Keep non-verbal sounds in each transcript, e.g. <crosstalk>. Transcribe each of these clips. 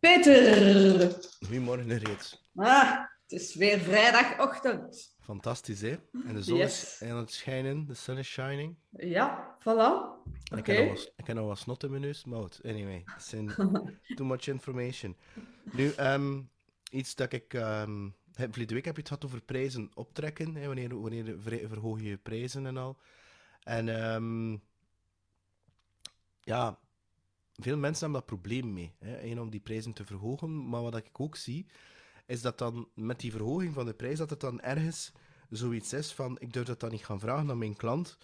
Peter! Goedemorgen reeds. Ah, het is weer vrijdagochtend. Fantastisch, hè? En de zon Yes. is aan het schijnen, de sun is shining. Ja, voilà. En ik, heb nog wat, heb snot in mijn neus, maar anyway. <laughs> Too much information. Nu, ehm, iets dat ik... ehm heb, verleden week heb je het gehad over prijzen optrekken, hè, wanneer, wanneer ver- verhoog je je prijzen en al. En ehm, ja, veel mensen hebben dat probleem mee, hè, één, om die prijzen te verhogen. Maar wat ik ook zie, is dat dan met die verhoging van de prijs, dat het dan ergens zoiets is van, ik durf dat dan niet gaan vragen aan mijn klant,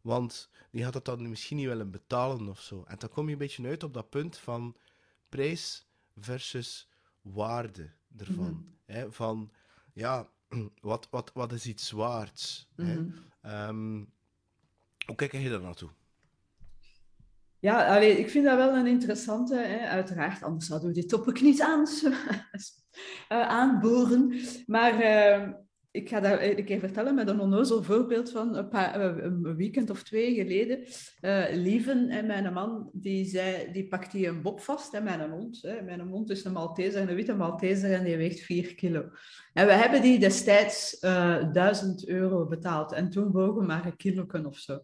want die gaat het dan misschien niet willen betalen of zo. En dan kom je een beetje uit op dat punt van prijs versus waarde ervan. Hè? Van, ja, <clears throat> wat, wat, wat is iets waards? Hè? Mhm. Ehm, hoe kijk je daar naartoe? Ja, allee, ik vind dat wel een interessante, hè, uiteraard. Anders zouden we dit topic niet aan, <laughs> eh, aanboren. Maar eh, ik ga daar een keer vertellen met een onnozel voorbeeld van een, paar, eh, een weekend of twee geleden. Eh Lieven en mijn man, die, zei, die pakte die een bob vast, hè, mijn hond. Hè. Mijn hond is een Malteser, een witte Malteser, en die weegt 4 kilo. En we hebben die destijds eh 1000 euro betaald. En toen wogen maar een kilo of zo.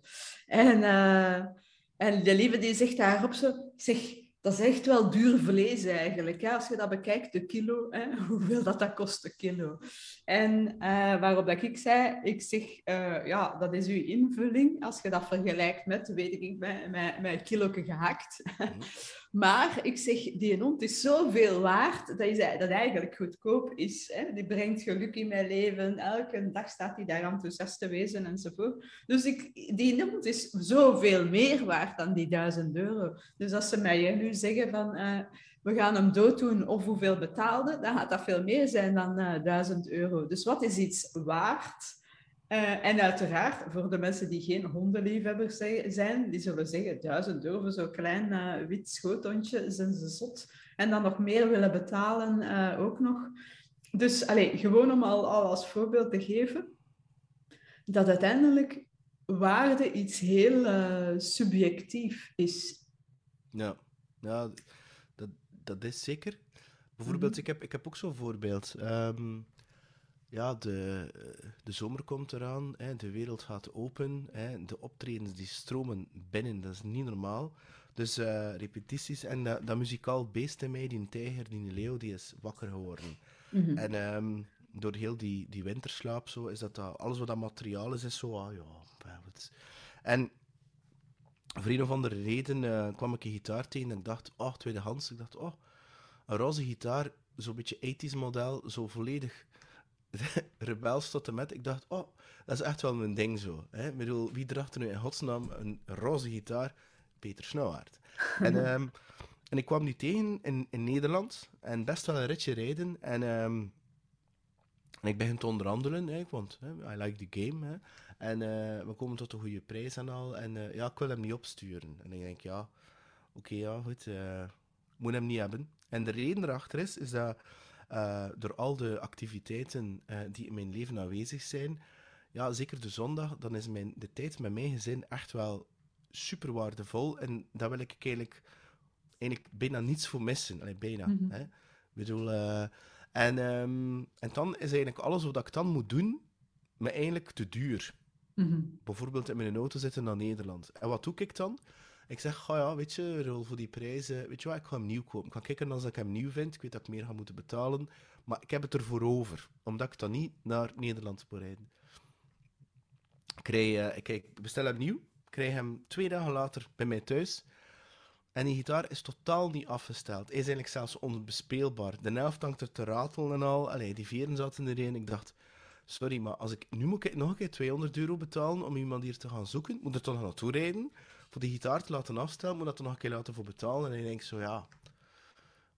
En... en de lieve die zegt daarop zo, zeg, dat is echt wel duur vlees eigenlijk. Hè? Als je dat bekijkt, de kilo, hè? <laughs> hoeveel dat, dat kost, de kilo. En eh, waarop dat ik zei, ik zeg, eh, ja, dat is uw invulling. Als je dat vergelijkt met, weet ik, met een kilo gehakt. <laughs> maar ik zeg, die hond is zoveel waard, dat, is, dat eigenlijk goedkoop is. Hè? Die brengt geluk in mijn leven. Elke dag staat hij daar enthousiast te wezen enzovoort. Dus ik, die hond is zoveel meer waard dan die duizend euro. Dus als ze mij nu zeggen van eh, we gaan hem dooddoen of hoeveel betaalde, dan gaat dat veel meer zijn dan eh, duizend euro. Dus wat is iets waard? Eh, en uiteraard, voor de mensen die geen hondenliefhebbers zi- zijn, die zullen zeggen, duizend euro voor zo'n klein eh, wit schoothondje, zijn ze zot. En dan nog meer willen betalen eh, ook nog. Dus allez, gewoon om al, al als voorbeeld te geven, dat uiteindelijk waarde iets heel subjectief is. Ja, ja dat, dat is zeker. Bijvoorbeeld, Mhm. ik, heb, ik heb ook zo'n voorbeeld. Ehm, ja, de, de zomer komt eraan, hè, de wereld gaat open, hè, de optredens die stromen binnen, dat is niet normaal. Dus eh, repetities en dat, dat muzikaal beest in mij, die tijger, die leeuw, die is wakker geworden. Mhm. En ehm, door heel die, die winterslaap, zo, is dat, dat alles wat dat materiaal is, is zo, ah ja, wat- En voor een of andere reden eh, kwam ik een gitaar tegen en dacht, oh, tweedehands. Ik dacht, oh, een roze gitaar, zo'n beetje 80s model, zo volledig <laughs> rebels tot en met. Ik dacht, oh, dat is echt wel mijn ding zo. Hè? Ik bedoel, wie draagt er nu in godsnaam een roze gitaar? Peter Snauwaard. <laughs> en, ehm, en ik kwam die tegen in, in Nederland en best wel een ritje rijden. En, ehm, en ik begin te onderhandelen, hè, want hè, I like the game. Hè. En eh, we komen tot een goede prijs en al. En eh, ja, ik wil hem niet opsturen. En ik denk, ja, oké, ja, goed. ik moet hem niet hebben. En de reden erachter is, is dat eh, door al de activiteiten eh, die in mijn leven aanwezig zijn, ja, zeker de zondag, dan is mijn, de tijd met mijn gezin echt wel super waardevol. En daar wil ik eigenlijk, eigenlijk bijna niets voor missen. Allee, bijna. Mhm. hè. Ik bedoel, eh, en, ehm, en dan is eigenlijk alles wat ik dan moet doen, me eigenlijk te duur. Mhm. Bijvoorbeeld in mijn auto zitten naar Nederland. En wat doe ik dan? Ik zeg, ja, weet je, Rol, voor die prijzen, weet je wat, ik ga hem nieuw kopen. Ik ga kijken als ik hem nieuw vind. Ik weet dat ik meer ga moeten betalen. Maar ik heb het ervoor over, omdat ik dan niet naar Nederland moet rijden. Eh, ik, ik bestel hem nieuw, ik krijg hem twee dagen later bij mij thuis. En die gitaar is totaal niet afgesteld. Is eigenlijk zelfs onbespeelbaar. De helft hangt er te ratelen en al. Allee, die veren zaten erin. Ik dacht, sorry, maar als ik, nu moet ik nog een keer 200 euro betalen om iemand hier te gaan zoeken. Moet er toch naartoe rijden? Voor die gitaar te laten afstellen, moet dat er nog een keer laten voor betalen. En ik denk zo, ja,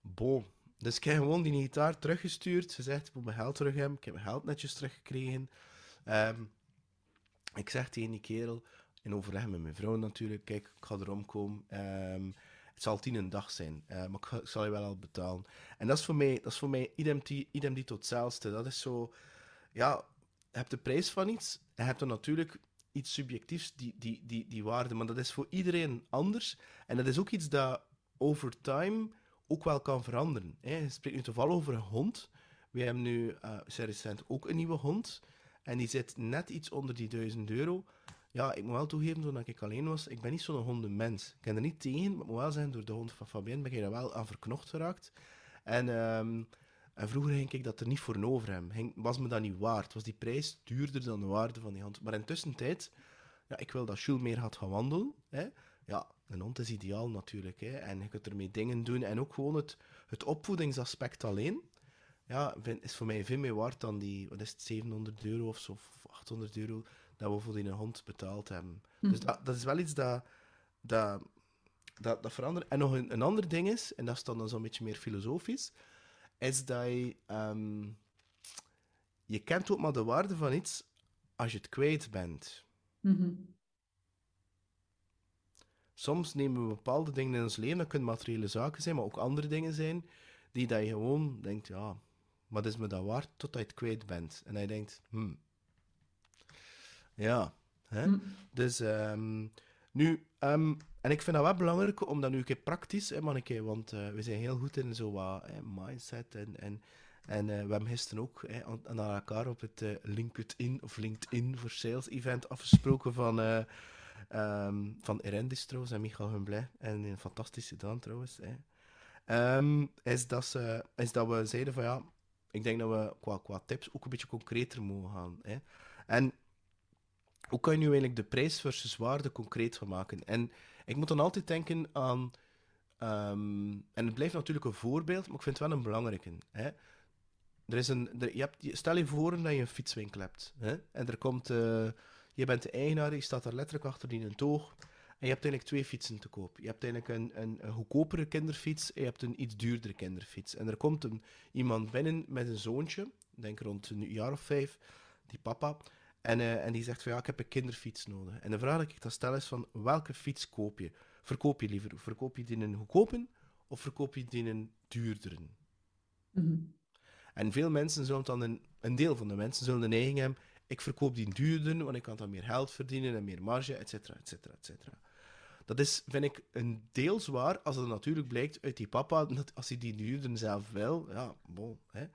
bon. Dus ik heb gewoon die gitaar teruggestuurd. Ze zegt, ik moet mijn geld terug hebben. Ik heb mijn geld netjes teruggekregen. Ehm, ik zeg tegen die kerel, in overleg met mijn vrouw natuurlijk, kijk, ik ga erom komen. Ehm, het zal tien een dag zijn, eh, maar ik, zal je wel al betalen. En dat is voor mij, dat is voor mij idem, ti- idem hetzelfde. Dat is zo, ja, je hebt de prijs van iets en je hebt dan natuurlijk iets subjectiefs, die, die, die, die waarde, maar dat is voor iedereen anders. En dat is ook iets dat over time ook wel kan veranderen. Hè. Je spreekt nu toevallig over een hond. We hebben nu uh, recent ook een nieuwe hond. En die zit net iets onder die 1000 euro. Ja, ik moet wel toegeven, toen ik alleen was, ik ben niet zo'n hondenmens. Ik ken er niet tegen, maar ik moet wel zeggen, door de hond van Fabien ben ik daar wel aan verknocht geraakt. En, um, en vroeger ging ik dat er niet voor over hem. was me dat niet waard. Was die prijs duurder dan de waarde van die hond. Maar intussen tijd, ja, ik wil dat Jules meer gaat gaan wandelen. Hè. Ja, een hond is ideaal natuurlijk. Hè. En je kunt ermee dingen doen. En ook gewoon het, het opvoedingsaspect alleen ja, is voor mij veel meer waard dan die, wat is het, 700 euro of zo, of 800 euro, dat we voor die hond betaald hebben. Dus mhm. dat, dat is wel iets dat, dat, dat, dat verandert. En nog een, een ander ding is, en dat is dan zo'n beetje meer filosofisch, is dat je, ehm, je kent ook maar de waarde van iets als je het kwijt bent. Mhm. Soms nemen we bepaalde dingen in ons leven, dat kunnen materiële zaken zijn, maar ook andere dingen zijn, die dat je gewoon denkt, ja, maar is me dat waard totdat je het kwijt bent. En hij denkt, hmm. Ja. Hè? Hm. Dus ehm, nu, um, en ik vind dat wel belangrijk om dat nu een praktisch, hè, manneke, want uh, we zijn heel goed in zo wat mindset en, en, en uh, we hebben gisteren ook hè, aan, elkaar op het uh, LinkedIn of LinkedIn voor Sales event afgesproken van, um, van Erendis trouwens en Michael Humblay en een fantastische dan trouwens. Hè. is, dat ze, is dat we zeiden van ja, ik denk dat we qua, qua tips ook een beetje concreter mogen gaan. Hè. En hoe kan je nu eigenlijk de prijs versus waarde concreet gaan maken? En ik moet dan altijd denken aan. Ehm, en het blijft natuurlijk een voorbeeld, maar ik vind het wel een belangrijke. Hè? Er is een, er, je hebt, stel je voor dat je een fietswinkel hebt. Hè? En er komt. Uh, je bent de eigenaar, je staat daar letterlijk achter in een toog. En je hebt eigenlijk twee fietsen te koop. Je hebt eigenlijk een, een, een, goedkopere kinderfiets en je hebt een iets duurdere kinderfiets. En er komt een, iemand binnen met een zoontje, denk rond een jaar of vijf, die papa. En, uh, en die zegt van ja, ik heb een kinderfiets nodig. En de vraag die ik dan stel is van welke fiets koop je? Verkoop je liever? Verkoop je die in een goedkope of verkoop je die in een duurdere? Mm En veel mensen zullen dan, een, een deel van de mensen zullen de neiging hebben, ik verkoop die duurder, want ik kan dan meer geld verdienen en meer marge, et cetera, et cetera, et cetera. Dat is, vind ik, een deel zwaar als het natuurlijk blijkt uit die papa, dat als hij die duurder zelf wil, ja, bon, hè.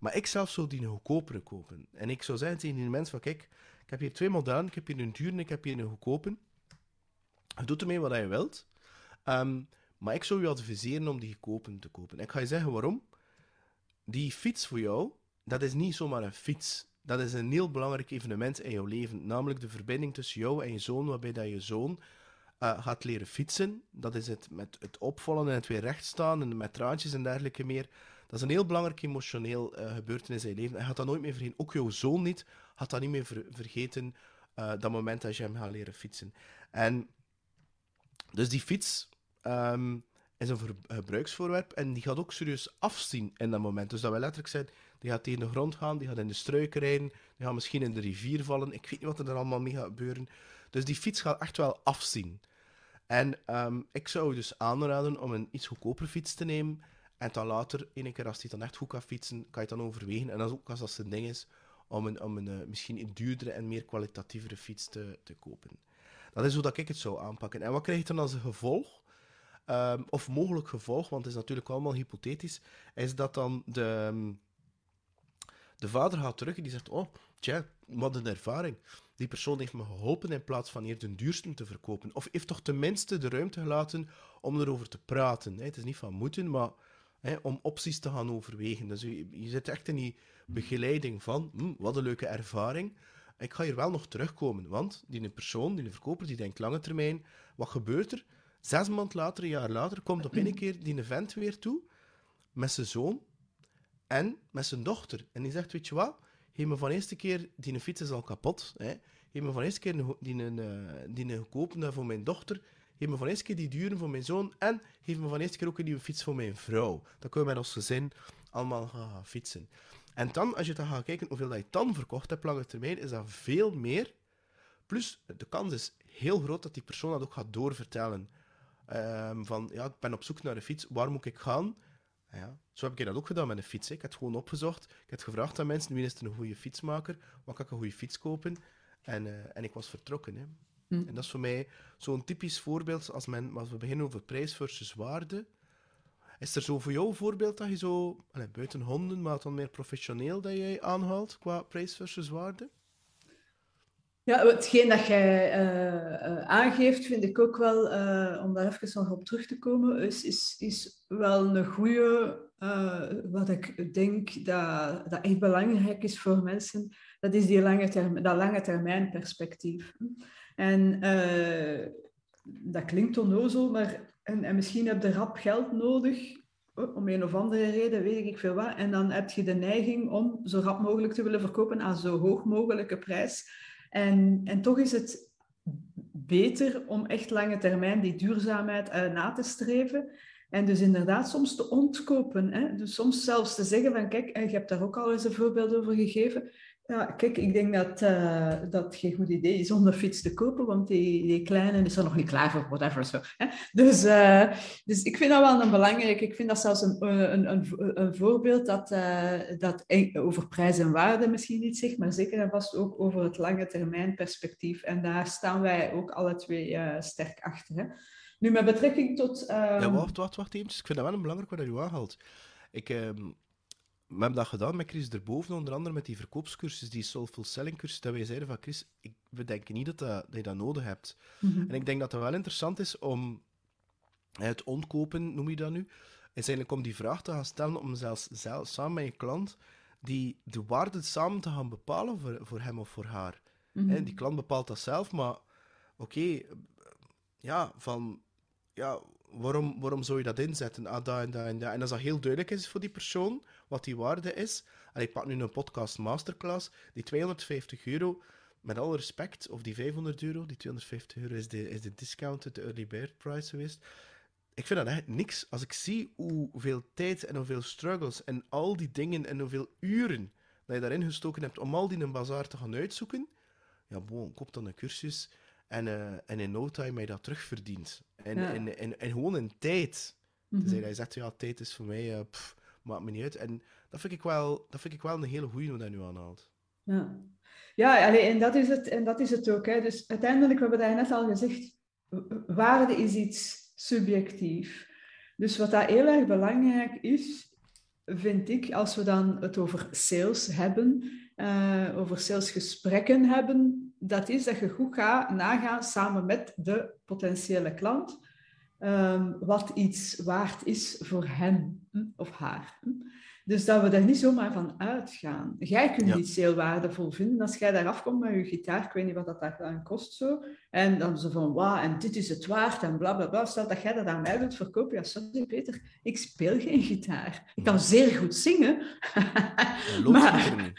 Maar ik zelf zou die een goedkopere kopen. En ik zou zeggen tegen die mensen van, kijk, ik heb hier twee modellen, ik heb hier een duur en ik heb hier een goedkope. Je doet ermee wat je wilt. Um, maar ik zou je adviseren om die goedkope te kopen. ik ga je zeggen waarom. Die fiets voor jou, dat is niet zomaar een fiets. Dat is een heel belangrijk evenement in jouw leven. Namelijk de verbinding tussen jou en je zoon, waarbij dat je zoon uh, gaat leren fietsen. Dat is het met het opvallen en het weer recht staan en met traantjes en dergelijke meer. Dat is een heel belangrijk emotioneel uh, gebeurtenis in je leven. Hij gaat dat nooit meer vergeten. Ook jouw zoon niet gaat dat niet meer vergeten. Uh, dat moment dat je hem gaat leren fietsen. En dus die fiets um, is een gebruiksvoorwerp en die gaat ook serieus afzien in dat moment. Dus dat wil letterlijk zijn, die gaat tegen de grond gaan, die gaat in de struiken rijden, die gaat misschien in de rivier vallen. Ik weet niet wat er allemaal mee gaat gebeuren. Dus die fiets gaat echt wel afzien. En um, ik zou dus aanraden om een iets goedkoper fiets te nemen. En dan later, een keer als hij dan echt goed kan fietsen, kan je dan overwegen. En dat is ook als dat zijn ding is, om een, om een uh, misschien een duurdere en meer kwalitatievere fiets te, te kopen. Dat is hoe dat ik het zou aanpakken. En wat krijg je dan als gevolg? Um, of mogelijk gevolg, want het is natuurlijk allemaal hypothetisch, is dat dan de, um, de vader gaat terug en die zegt: Oh, tja, wat een ervaring. Die persoon heeft me geholpen in plaats van eerder de duurste te verkopen. Of heeft toch tenminste de ruimte gelaten om erover te praten. Het is niet van moeten, maar om opties te gaan overwegen. Dus je, je zit echt in die begeleiding van, hm, wat een leuke ervaring. Ik ga hier wel nog terugkomen, want die persoon, die verkoper, die denkt lange termijn, wat gebeurt er? Zes maanden later, een jaar later, komt op een keer die vent weer toe, met zijn zoon en met zijn dochter. En die zegt, weet je wat, geef me van eerste keer, die fiets is al kapot, hè. geef me van eerste keer die, die, die, die gekopen voor mijn dochter, Geef me van eerste keer die duren voor mijn zoon. En geef me van eerste keer ook een nieuwe fiets voor mijn vrouw. Dan kunnen we met ons gezin allemaal gaan fietsen. En dan, als je dan gaat kijken hoeveel dat je dan verkocht hebt, lange termijn, is dat veel meer. Plus, de kans is heel groot dat die persoon dat ook gaat doorvertellen. Um, van, ja, ik ben op zoek naar een fiets, waar moet ik gaan? Ja, zo heb ik dat ook gedaan met een fiets. Ik heb gewoon opgezocht. Ik heb gevraagd aan mensen, wie is er een goede fietsmaker? Wat kan ik een goede fiets kopen? En, uh, en ik was vertrokken. Hè. Hm. En dat is voor mij zo'n typisch voorbeeld als, men, als we beginnen over prijs versus waarde. Is er zo voor jou een voorbeeld dat je zo, allez, buiten honden, maar dan meer professioneel, dat jij aanhaalt qua prijs versus waarde? Ja, hetgeen dat jij uh, aangeeft, vind ik ook wel, uh, om daar even nog op terug te komen, is, is, is wel een goede, wat ik denk dat, dat echt belangrijk is voor mensen, dat is die lange term, dat lange termijn perspectief. En dat klinkt onnozel, maar en, en misschien heb je rap geld nodig om een of andere reden, weet ik veel wat. En dan heb je de neiging om zo rap mogelijk te willen verkopen aan zo hoog mogelijke prijs. En, en toch is het beter om echt lange termijn die duurzaamheid uh, na te streven. En dus inderdaad soms te ontkopen. Hè? Dus soms zelfs te zeggen van kijk, en je hebt daar ook al eens een voorbeeld over gegeven. Ja, kijk, ik denk dat uh, dat geen goed idee is om de fiets te kopen, want die, die kleine is er nog niet klaar voor, whatever. Zo, hè? Dus, uh, dus ik vind dat wel een belangrijk. Ik vind dat zelfs een, een, een, een voorbeeld dat, dat over prijs en waarde misschien niet zegt, maar zeker en vast ook over het lange termijn perspectief. En daar staan wij ook alle twee sterk achter. Hè? Nu, met betrekking tot... Ja, wacht, wacht, wacht even. Ik vind dat wel een belangrijk wat je aanhaalt. Ik... We hebben dat gedaan met Chris erboven, onder andere met die verkoopscursus, die soulful selling cursus, dat wij zeiden van Chris, ik, we denken niet dat, dat, je dat nodig hebt. Mhm. En ik denk dat het wel interessant is om het ontkopen, noem je dat nu, is eigenlijk om die vraag te gaan stellen om zelfs, zelf, samen met je klant die de waarde samen te gaan bepalen voor, voor hem of voor haar. Mm die klant bepaalt dat zelf, maar oké, ja, van ja, waarom, waarom zou je dat inzetten? Ah, dat en dat en dat. Als dat heel duidelijk is voor die persoon, wat die waarde is. En ik pak nu een podcast masterclass, die 250 euro, met alle respect, of die 500 euro, die 250 euro is de, is de discounted, de early bird price geweest. Ik vind dat echt niks. Als ik zie hoeveel tijd en hoeveel struggles en al die dingen en hoeveel uren dat je daarin gestoken hebt om al die in een bazaar te gaan uitzoeken, ja, bon, koop dan een cursus en, uh, en in no time je dat terugverdient. En, en, en, en, gewoon in tijd. Dus hij zegt, ja, tijd is voor mij, uh, pff, maakt me niet uit. En dat vind ik wel, dat vind ik wel een hele goede hoe dat nu aanhaalt. Ja, ja allee, en, dat is het, en dat is het ook. Hè. Dus uiteindelijk, we hebben daar net al gezegd, waarde is iets subjectief. Dus wat dat heel erg belangrijk is, vind ik, als we dan het over sales hebben, uh, over salesgesprekken hebben, dat is dat je goed gaat nagaan samen met de potentiële klant um, wat iets waard is voor hem hm, of haar. Hm. Dus dat we daar niet zomaar van uitgaan. Jij kunt iets heel waardevol vinden als jij daar afkomt met je gitaar. Ik weet niet wat dat dan kost zo. En dan zo van, wauw, en dit is het waard en bla bla bla. Stel dat jij dat aan mij wilt verkopen. Ja, sorry Peter, ik speel geen gitaar. Ik kan zeer goed zingen. <laughs> maar,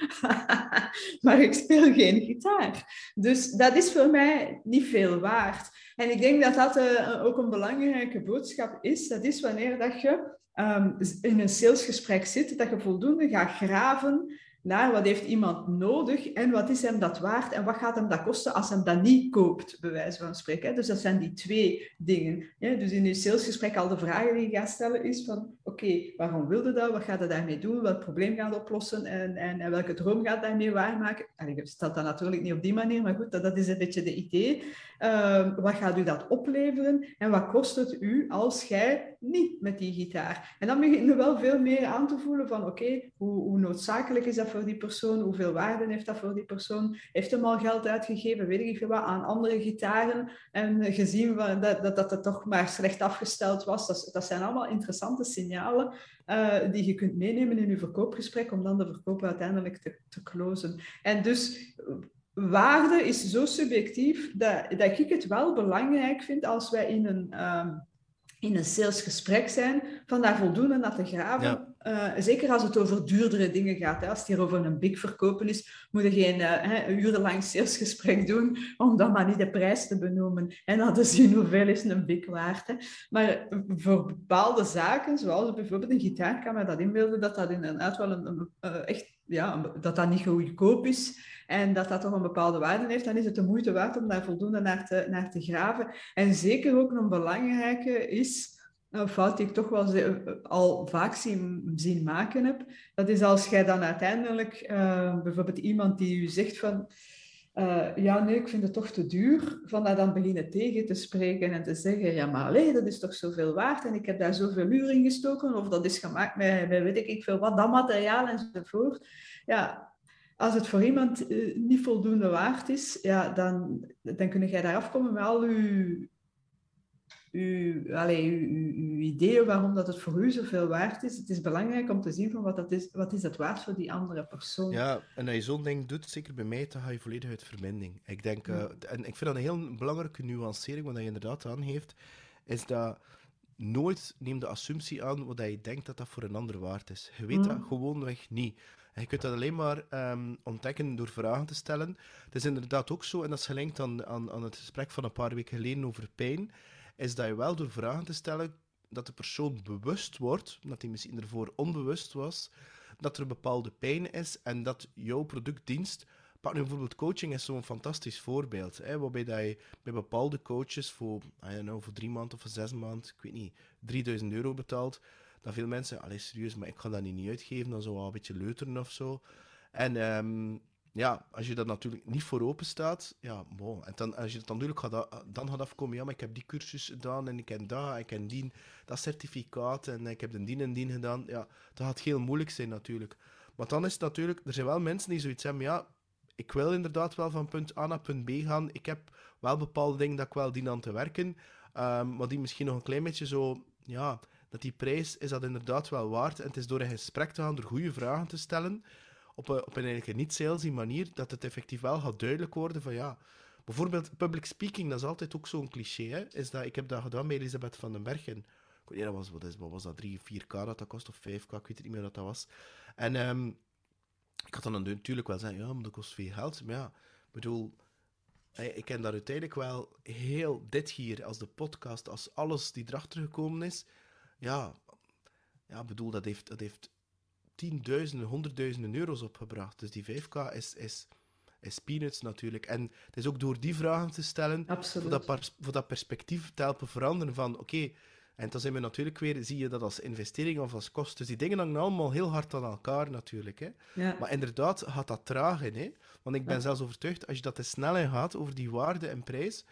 <laughs> maar ik speel geen gitaar. Dus dat is voor mij niet veel waard. En ik denk dat dat uh, ook een belangrijke boodschap is. Dat is wanneer dat je um, in een salesgesprek zit, dat je voldoende gaat graven naar wat heeft iemand nodig en wat is hem dat waard en wat gaat hem dat kosten als hem dat niet koopt, bij wijze van spreken. Dus dat zijn die twee dingen. Dus in je salesgesprek al de vragen die je gaat stellen is van oké, waarom wilde dat? Wat gaat hij daarmee doen? Welk probleem gaat oplossen? En, en, welke droom gaat daarmee waarmaken? En ik stel dat natuurlijk niet op die manier, maar goed, dat, dat is een beetje de idee. Uh, wat gaat u dat opleveren? En wat kost het u als jij niet met die gitaar? En dan begin je wel veel meer aan te voelen van oké, hoe, hoe noodzakelijk is dat voor die persoon? Hoeveel waarde heeft dat voor die persoon? Heeft hem al geld uitgegeven, weet ik veel wat, aan andere gitaren? En gezien dat, dat, dat het toch maar slecht afgesteld was. Dat, dat zijn allemaal interessante signalen uh, die je kunt meenemen in je verkoopgesprek om dan de verkoop uiteindelijk te, te closen. En dus waarde is zo subjectief dat, dat ik het wel belangrijk vind als wij in een, um, in een salesgesprek zijn, van daar voldoende naar te graven. Uh, zeker als het over duurdere dingen gaat. Hè. Als het hier over een big verkopen is, moet je geen uh, urenlang salesgesprek doen om dan maar niet de prijs te benoemen. En dan te <laughs> zien hoeveel is een big waard. Hè. Maar voor bepaalde zaken, zoals bijvoorbeeld een gitaar, kan me dat inbeelden dat dat inderdaad wel een, een, een echt ja, dat dat niet goedkoop is en dat dat toch een bepaalde waarde heeft, dan is het de moeite waard om daar voldoende naar te, naar te graven. En zeker ook een belangrijke is, een fout die ik toch wel al vaak zien, maken heb, dat is als jij dan uiteindelijk, uh, bijvoorbeeld iemand die u zegt van, eh, ja, nee, ik vind het toch te duur. Van dat dan beginnen tegen te spreken en te zeggen, ja, maar dat is toch zoveel waard en ik heb daar zoveel uur in gestoken of dat is gemaakt met, weet ik veel wat, dat materiaal enzovoort. Ja, als het voor iemand niet voldoende waard is, ja, dan, dan kun jij daar afkomen met al uw, uw, allez, uw, uw, ideeën waarom dat het voor u zoveel waard is. Het is belangrijk om te zien van wat, dat is, wat is het waard voor die andere persoon. Ja, en als je zo'n ding doet, zeker bij mij, dan ga je volledig uit vind Ik denk, uh, en ik vind dat een heel belangrijke nuancering, wat je inderdaad aangeeft, is dat nooit neem de assumptie aan wat je denkt dat dat voor een ander waard is. Je weet mm. dat gewoonweg niet. En je kunt dat alleen maar um, ontdekken door vragen te stellen. Het is inderdaad ook zo, en dat is gelinkt aan, aan, aan het gesprek van een paar weken geleden over pijn, is dat je wel door vragen te stellen dat de persoon bewust wordt, dat hij misschien ervoor onbewust was, dat er bepaalde pijn is en dat jouw productdienst Pak nu bijvoorbeeld coaching is zo'n fantastisch voorbeeld. Hè, waarbij dat je bij bepaalde coaches voor, I don't know, voor drie maanden of voor zes maanden, ik weet niet, 3000 euro betaalt dat veel mensen, allee, serieus, maar ik ga dat niet uitgeven, dan zo wel een beetje leuteren of zo. En um, ja, als je dat natuurlijk niet voor open staat, ja, bon. En dan, als je het natuurlijk gaat, dan gaat afkomen, ja, maar ik heb die cursus gedaan en ik heb dat, ik heb die, dat certificaat en ik heb de dien en dien gedaan. Ja, dat gaat heel moeilijk zijn natuurlijk. Maar dan is het natuurlijk, er zijn wel mensen die zoiets hebben, ja, ik wil inderdaad wel van punt A naar punt B gaan. Ik heb wel bepaalde dingen dat ik wel dien aan te werken, um, maar die misschien nog een klein beetje zo, ja, dat die prijs is dat inderdaad wel waard. En het is door een gesprek te gaan, door goede vragen te stellen, op een, op een eigenlijk niet-salesy manier, dat het effectief wel gaat duidelijk worden van ja... Bijvoorbeeld public speaking, dat is altijd ook zo'n cliché, hè, is dat, ik heb dat gedaan met Elisabeth van den Bergen. Ik weet niet, dat was, wat, was dat, 3, 4k dat dat kost, of 5k, ik weet niet meer wat dat was. En um, ik had dan natuurlijk wel zeggen, ja, maar dat kost veel geld. Maar ja, ik bedoel, ik ken daar uiteindelijk wel heel dit hier, als de podcast, als alles die erachter gekomen is, ja, ja bedoel, dat heeft, dat heeft tienduizenden, honderdduizenden euro's opgebracht. Dus die 5K is, is, is peanuts natuurlijk. En het is ook door die vragen te stellen, voor dat, voor dat perspectief te helpen veranderen van, oké, en dan zijn we natuurlijk weer, zie je dat als investering of als kost. Dus die dingen hangen allemaal heel hard aan elkaar natuurlijk. Hè. Ja. Maar inderdaad gaat dat traag in. Hè. Want ik ben zelfs overtuigd, als je dat te snel in gaat over die waarde en prijs,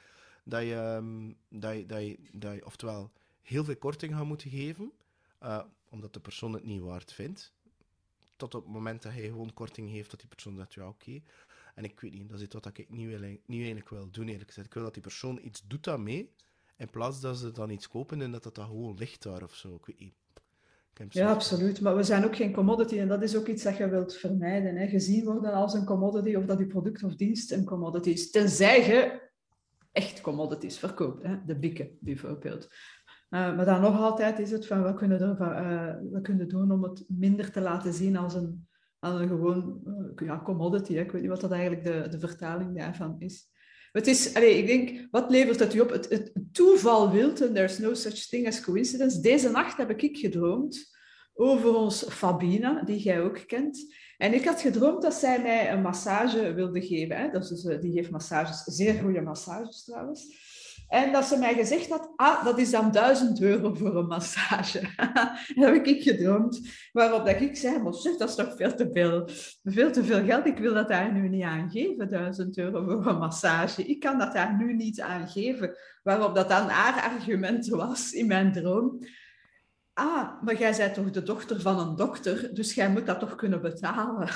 dat je, um, dat je, dat je, dat je oftewel heel veel korting gaat moeten geven, uh, omdat de persoon het niet waard vindt. Tot op het moment dat hij gewoon korting heeft, dat die persoon zegt, ja oké. En ik weet niet, dat is iets wat ik niet, wil, niet eigenlijk wil doen, eerlijk gezegd. Ik wil dat die persoon iets doet daarmee, in plaats dat ze dan iets kopen en dat dat gewoon ligt daar of zo. Ik weet niet. Ja, absoluut. Maar we zijn ook geen commodity en dat is ook iets dat je wilt vermijden. Hè. Gezien worden als een commodity of dat je product of dienst een commodity is. Tenzij je echt commodities verkoopt. Hè. De bikken bijvoorbeeld. Uh, maar dan nog altijd is het van, wat kunnen, uh, wat kunnen doen om het minder te laten zien als een, als een gewoon uh, ja, commodity. Hè. Ik weet niet wat dat eigenlijk de, de vertaling daarvan is. Het is, ik denk, wat levert het u op? Het, toeval wilt, en there's no such thing as coincidence. Deze nacht heb ik gedroomd over ons Fabina, die jij ook kent. En ik had gedroomd dat zij mij een massage wilde geven. Hè. Dus, die geeft massages, zeer goede massages trouwens. En dat ze mij gezegd had, ah, dat is dan 1000 euro voor een massage. dat <laughs> heb ik gedroomd. Waarop dat ik zei, maar zeg, dat is toch veel te veel, veel te veel geld. Ik wil dat daar nu niet aan geven, 1000 euro voor een massage. Ik kan dat daar nu niet aan geven. Waarop dat dan haar argument was in mijn droom. Ah, maar jij bent toch de dochter van een dokter, dus jij moet dat toch kunnen betalen.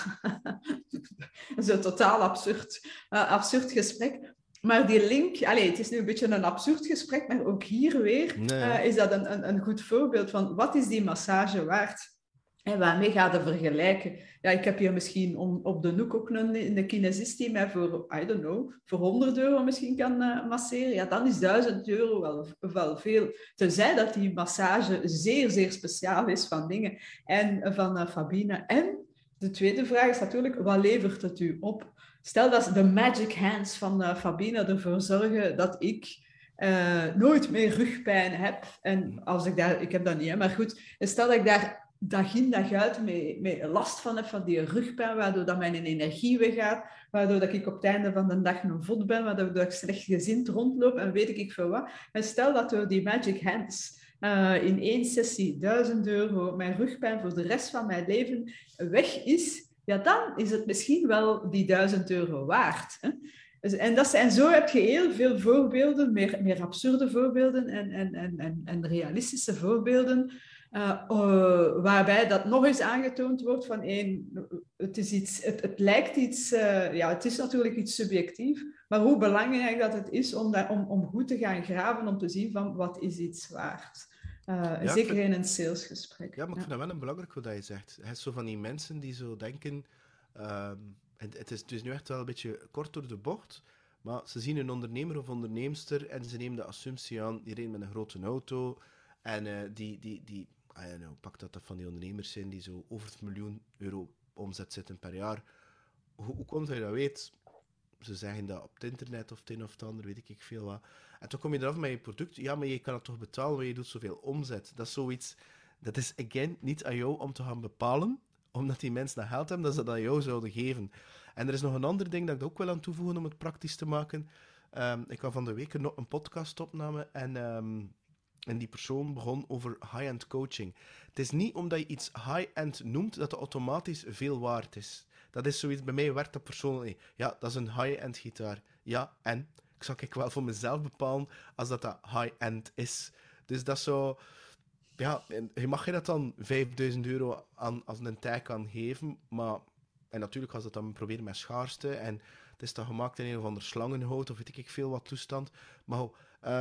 <laughs> een totaal absurd, uh, absurd gesprek. Maar die link, allez, het is nu een beetje een absurd gesprek, maar ook hier weer uh, is dat een, een, een, goed voorbeeld van wat is die massage waard? En waarmee ga je vergelijken? Ja, ik heb hier misschien om, op de noek ook een, een kinesist die mij voor, I don't know, voor 100 euro misschien kan uh, masseren. Ja, dan is 1000 euro wel, wel veel. Tenzij dat die massage zeer, zeer speciaal is van dingen en van uh, Fabine. En de tweede vraag is natuurlijk, wat levert het u op? Stel dat de magic hands van uh, Fabine ervoor zorgen dat ik uh, nooit meer rugpijn heb. En als ik daar, ik heb dat niet, hè, maar goed. Stel dat ik daar dag in dag uit mee, mee last van heb, van die rugpijn, waardoor dat mijn energie weggaat, waardoor dat ik op het einde van de dag een vod ben, waardoor dat ik slecht gezind rondloop en weet ik veel wat. En stel dat door die magic hands uh, in één sessie 1000 euro mijn rugpijn voor de rest van mijn leven weg is, ja, dan is het misschien wel die 1000 euro waard. Hè? Dus, en, dat, en zo heb je heel veel voorbeelden, meer, meer absurde voorbeelden en, en, en, en, en realistische voorbeelden, uh, waarbij dat nog eens aangetoond wordt van één, het, is iets, het, lijkt iets, uh, ja, het is natuurlijk iets subjectief, maar hoe belangrijk dat het is om, daar, om, om goed te gaan graven, om te zien van wat is iets waard. Uh, zeker in een salesgesprek. Ja, maar ik vind dat wel een belangrijk wat je zegt. Het is zo van die mensen die zo denken... Ehm, het, het, is, is nu echt wel een beetje kort door de bocht, maar ze zien een ondernemer of onderneemster en ze nemen de assumptie aan, die rijdt met een grote auto en uh, die, die, die I don't know, pak dat dat van die ondernemers zijn die zo over het miljoen euro omzet zitten per jaar. Hoe, hoe komt dat je dat weet? Ze zeggen dat op het internet of het een of ander, weet ik veel wat. En toen kom je eraf met je product. Ja, maar je kan het toch betalen, want je doet zoveel omzet. Dat is zoiets... Dat is, again, niet aan jou om te gaan bepalen, omdat die mensen dat geld hebben, dat ze dat aan jou zouden geven. En er is nog een ander ding dat ik ook wel aan toevoegen om het praktisch te maken. Um, ik had van de week nog een podcast opnemen en, um, en die persoon begon over high-end coaching. Het is niet omdat je iets high-end noemt dat het automatisch veel waard is. Dat is zoiets, bij mij werkt dat persoonlijk. Ja, dat is een high-end gitaar. Ja, en? Ik zal ik wel voor mezelf bepalen als dat dat high-end is. Dus dat zo... Ja, je mag je dat dan 5000 euro aan, als een tag kan geven, maar... En natuurlijk was dat dan proberen met schaarste en het is dan gemaakt in een of ander slangenhout of weet ik veel wat toestand. Maar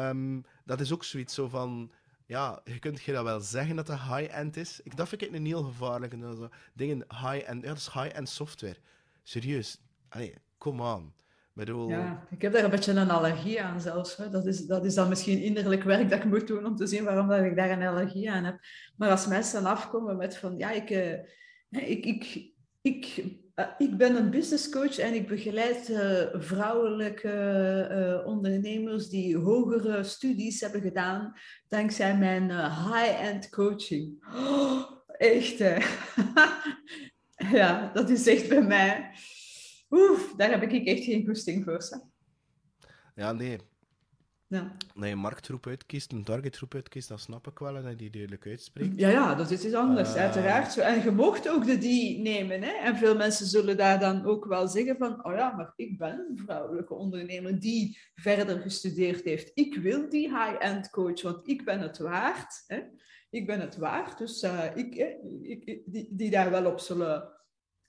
um, dat is ook zoiets zo van ja, je kunt je dat wel zeggen dat het high-end is. Ik, dat vind ik een heel gevaarlijke. Zo, dingen high-end, ja, dat is high-end software. Serieus, allee, come on. Bedoel... Ja, ik heb daar een beetje een allergie aan zelfs. Hè. Dat, is, dat is dan misschien innerlijk werk dat ik moet doen om te zien waarom dat ik daar een allergie aan heb. Maar als mensen afkomen met van, ja, ik, uh, ik, ik, ik, uh, ik ben een business coach en ik begeleid uh, vrouwelijke ondernemers die hogere studies hebben gedaan dankzij mijn high-end coaching. Oh, echt, <laughs> ja, dat is echt bij mij Oef, daar heb ik echt geen goesting voor. Ja, nee. Ja. Dat je een marktgroep uitkiest, een targetgroep uitkiest, dat snap ik wel en dat je die duidelijk uitspreekt. Ja, ja, dat is iets anders, uh... uiteraard. En je mocht ook de die nemen. Hè? En veel mensen zullen daar dan ook wel zeggen van, oh ja, maar ik ben een vrouwelijke ondernemer die verder gestudeerd heeft. Ik wil die high-end coach, want ik ben het waard. Hè? Ik ben het waard, dus uh, ik, ik, die, die daar wel op zullen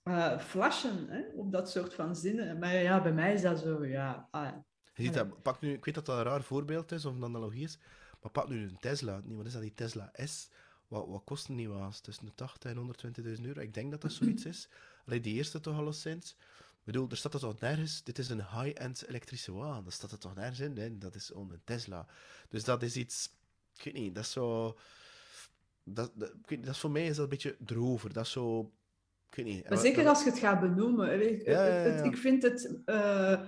uh, flashen hè, op dat soort van zinnen. Maar ja, bij mij is dat zo, ja. Ah, je ziet dat, pak nu, ik weet dat dat een raar voorbeeld is of een analogie is, maar pak nu een Tesla. Nee, wat is dat, die Tesla S? Wat, wat kost die was? Tussen de 80 en 120.000 euro. Ik denk dat dat zoiets is. Alleen die eerste toch alleszins. Ik bedoel, er staat er toch nergens, dit is een high-end elektrische wagen. Dat staat er toch nergens in? Nee, dat is een Tesla. Dus dat is iets, ik weet niet, dat is zo... Dat, dat, dat is voor mij is dat een beetje drover. Dat is zo maar zeker als je het gaat benoemen. Ik, ik vind het... Uh,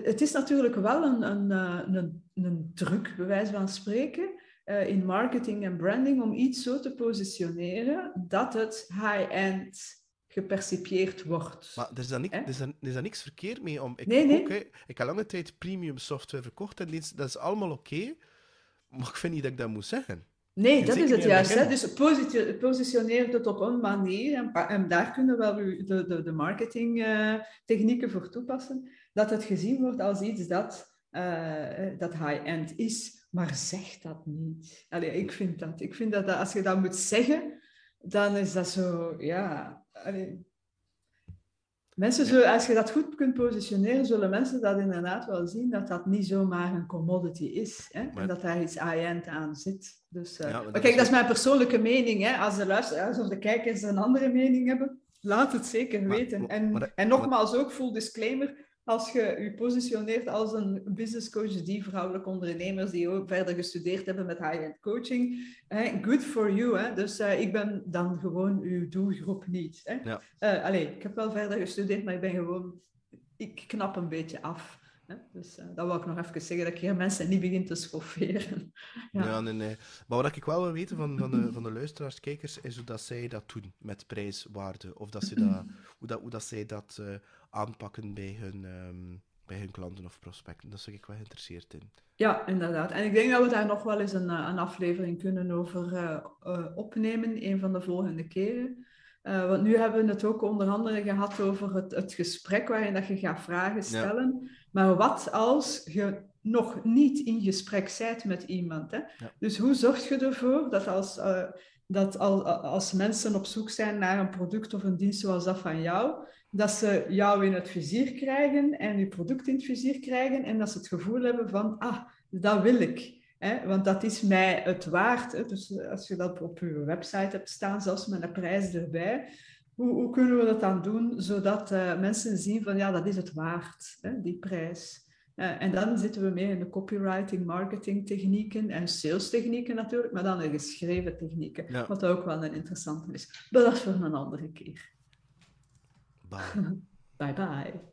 het is natuurlijk wel een, een, eh, een, een druk, bij wijze van spreken, uh, in marketing en branding, om iets zo te positioneren dat het high-end gepercipieerd wordt. Maar er is daar, niks, er is daar, er is daar niks verkeerd mee om. Ik, nee, nee. Ook, hè, ik heb lange tijd premium software verkocht en dat is allemaal oké, maar ik vind niet dat ik dat moet zeggen. Nee, dat is het juist. Hè? Dus positioneer het op een manier, en, en daar kunnen we wel de, de, de marketingtechnieken uh, voor toepassen, dat het gezien wordt als iets dat, uh, dat high-end is. Maar zeg dat niet. Allee, ik vind dat. Ik vind dat, dat als je dat moet zeggen, dan is dat zo, ja... Allee, Mensen zullen, als je dat goed kunt positioneren, zullen mensen dat inderdaad wel zien, dat dat niet zomaar een commodity is. Hè? En dat daar iets high-end aan zit. Dus, uh, maar, kijk, dat is mijn persoonlijke mening. Hè? Als de luisteraars of de kijkers een andere mening hebben, laat het zeker weten. en, en nogmaals ook, full disclaimer, als je je positioneert als een business coach die vrouwelijke ondernemers die ook verder gestudeerd hebben met high-end coaching, good for you. Hè? Dus uh, ik ben dan gewoon uw doelgroep niet. Hè? Ja. Uh, allee, ik heb wel verder gestudeerd, maar ik ben gewoon, ik knap een beetje af. Hè? Dus uh, dat wil ik nog even zeggen, dat ik hier mensen niet begin te schofferen. <laughs> ja. ja, nee, nee. Maar wat ik wel wil weten van, van, de, van de luisteraars, kijkers, is hoe dat zij dat doen met prijswaarde. Of dat ze dat, hoe, dat, hoe dat zij dat aanpakken bij hun, um, bij hun klanten of prospecten. Daar ben ik wel geïnteresseerd in. Ja, inderdaad. En ik denk dat we daar nog wel eens een, eh, een aflevering kunnen over uh, uh, opnemen, een van de volgende keren. Uh, want nu hebben we het ook onder andere gehad over het, het gesprek waarin dat je gaat vragen stellen. Maar wat als je nog niet in gesprek bent met iemand? Hè? Dus hoe zorg je ervoor dat als, uh, dat al, als mensen op zoek zijn naar een product of een dienst zoals dat van jou, dat ze jou in het vizier krijgen en je product in het vizier krijgen en dat ze het gevoel hebben van, ah, dat wil ik. Hè? Want dat is mij het waard. Hè? Dus als je dat op je website hebt staan, zelfs met een prijs erbij, hoe, kunnen we dat dan doen zodat uh, mensen zien van, ja, dat is het waard, hè? die prijs. Uh, en dan zitten we meer in de copywriting, marketing technieken en sales technieken natuurlijk, maar dan de geschreven technieken, ja. wat ook wel een interessante is. Maar dat is voor een andere keer. Bye. <laughs> bye bye.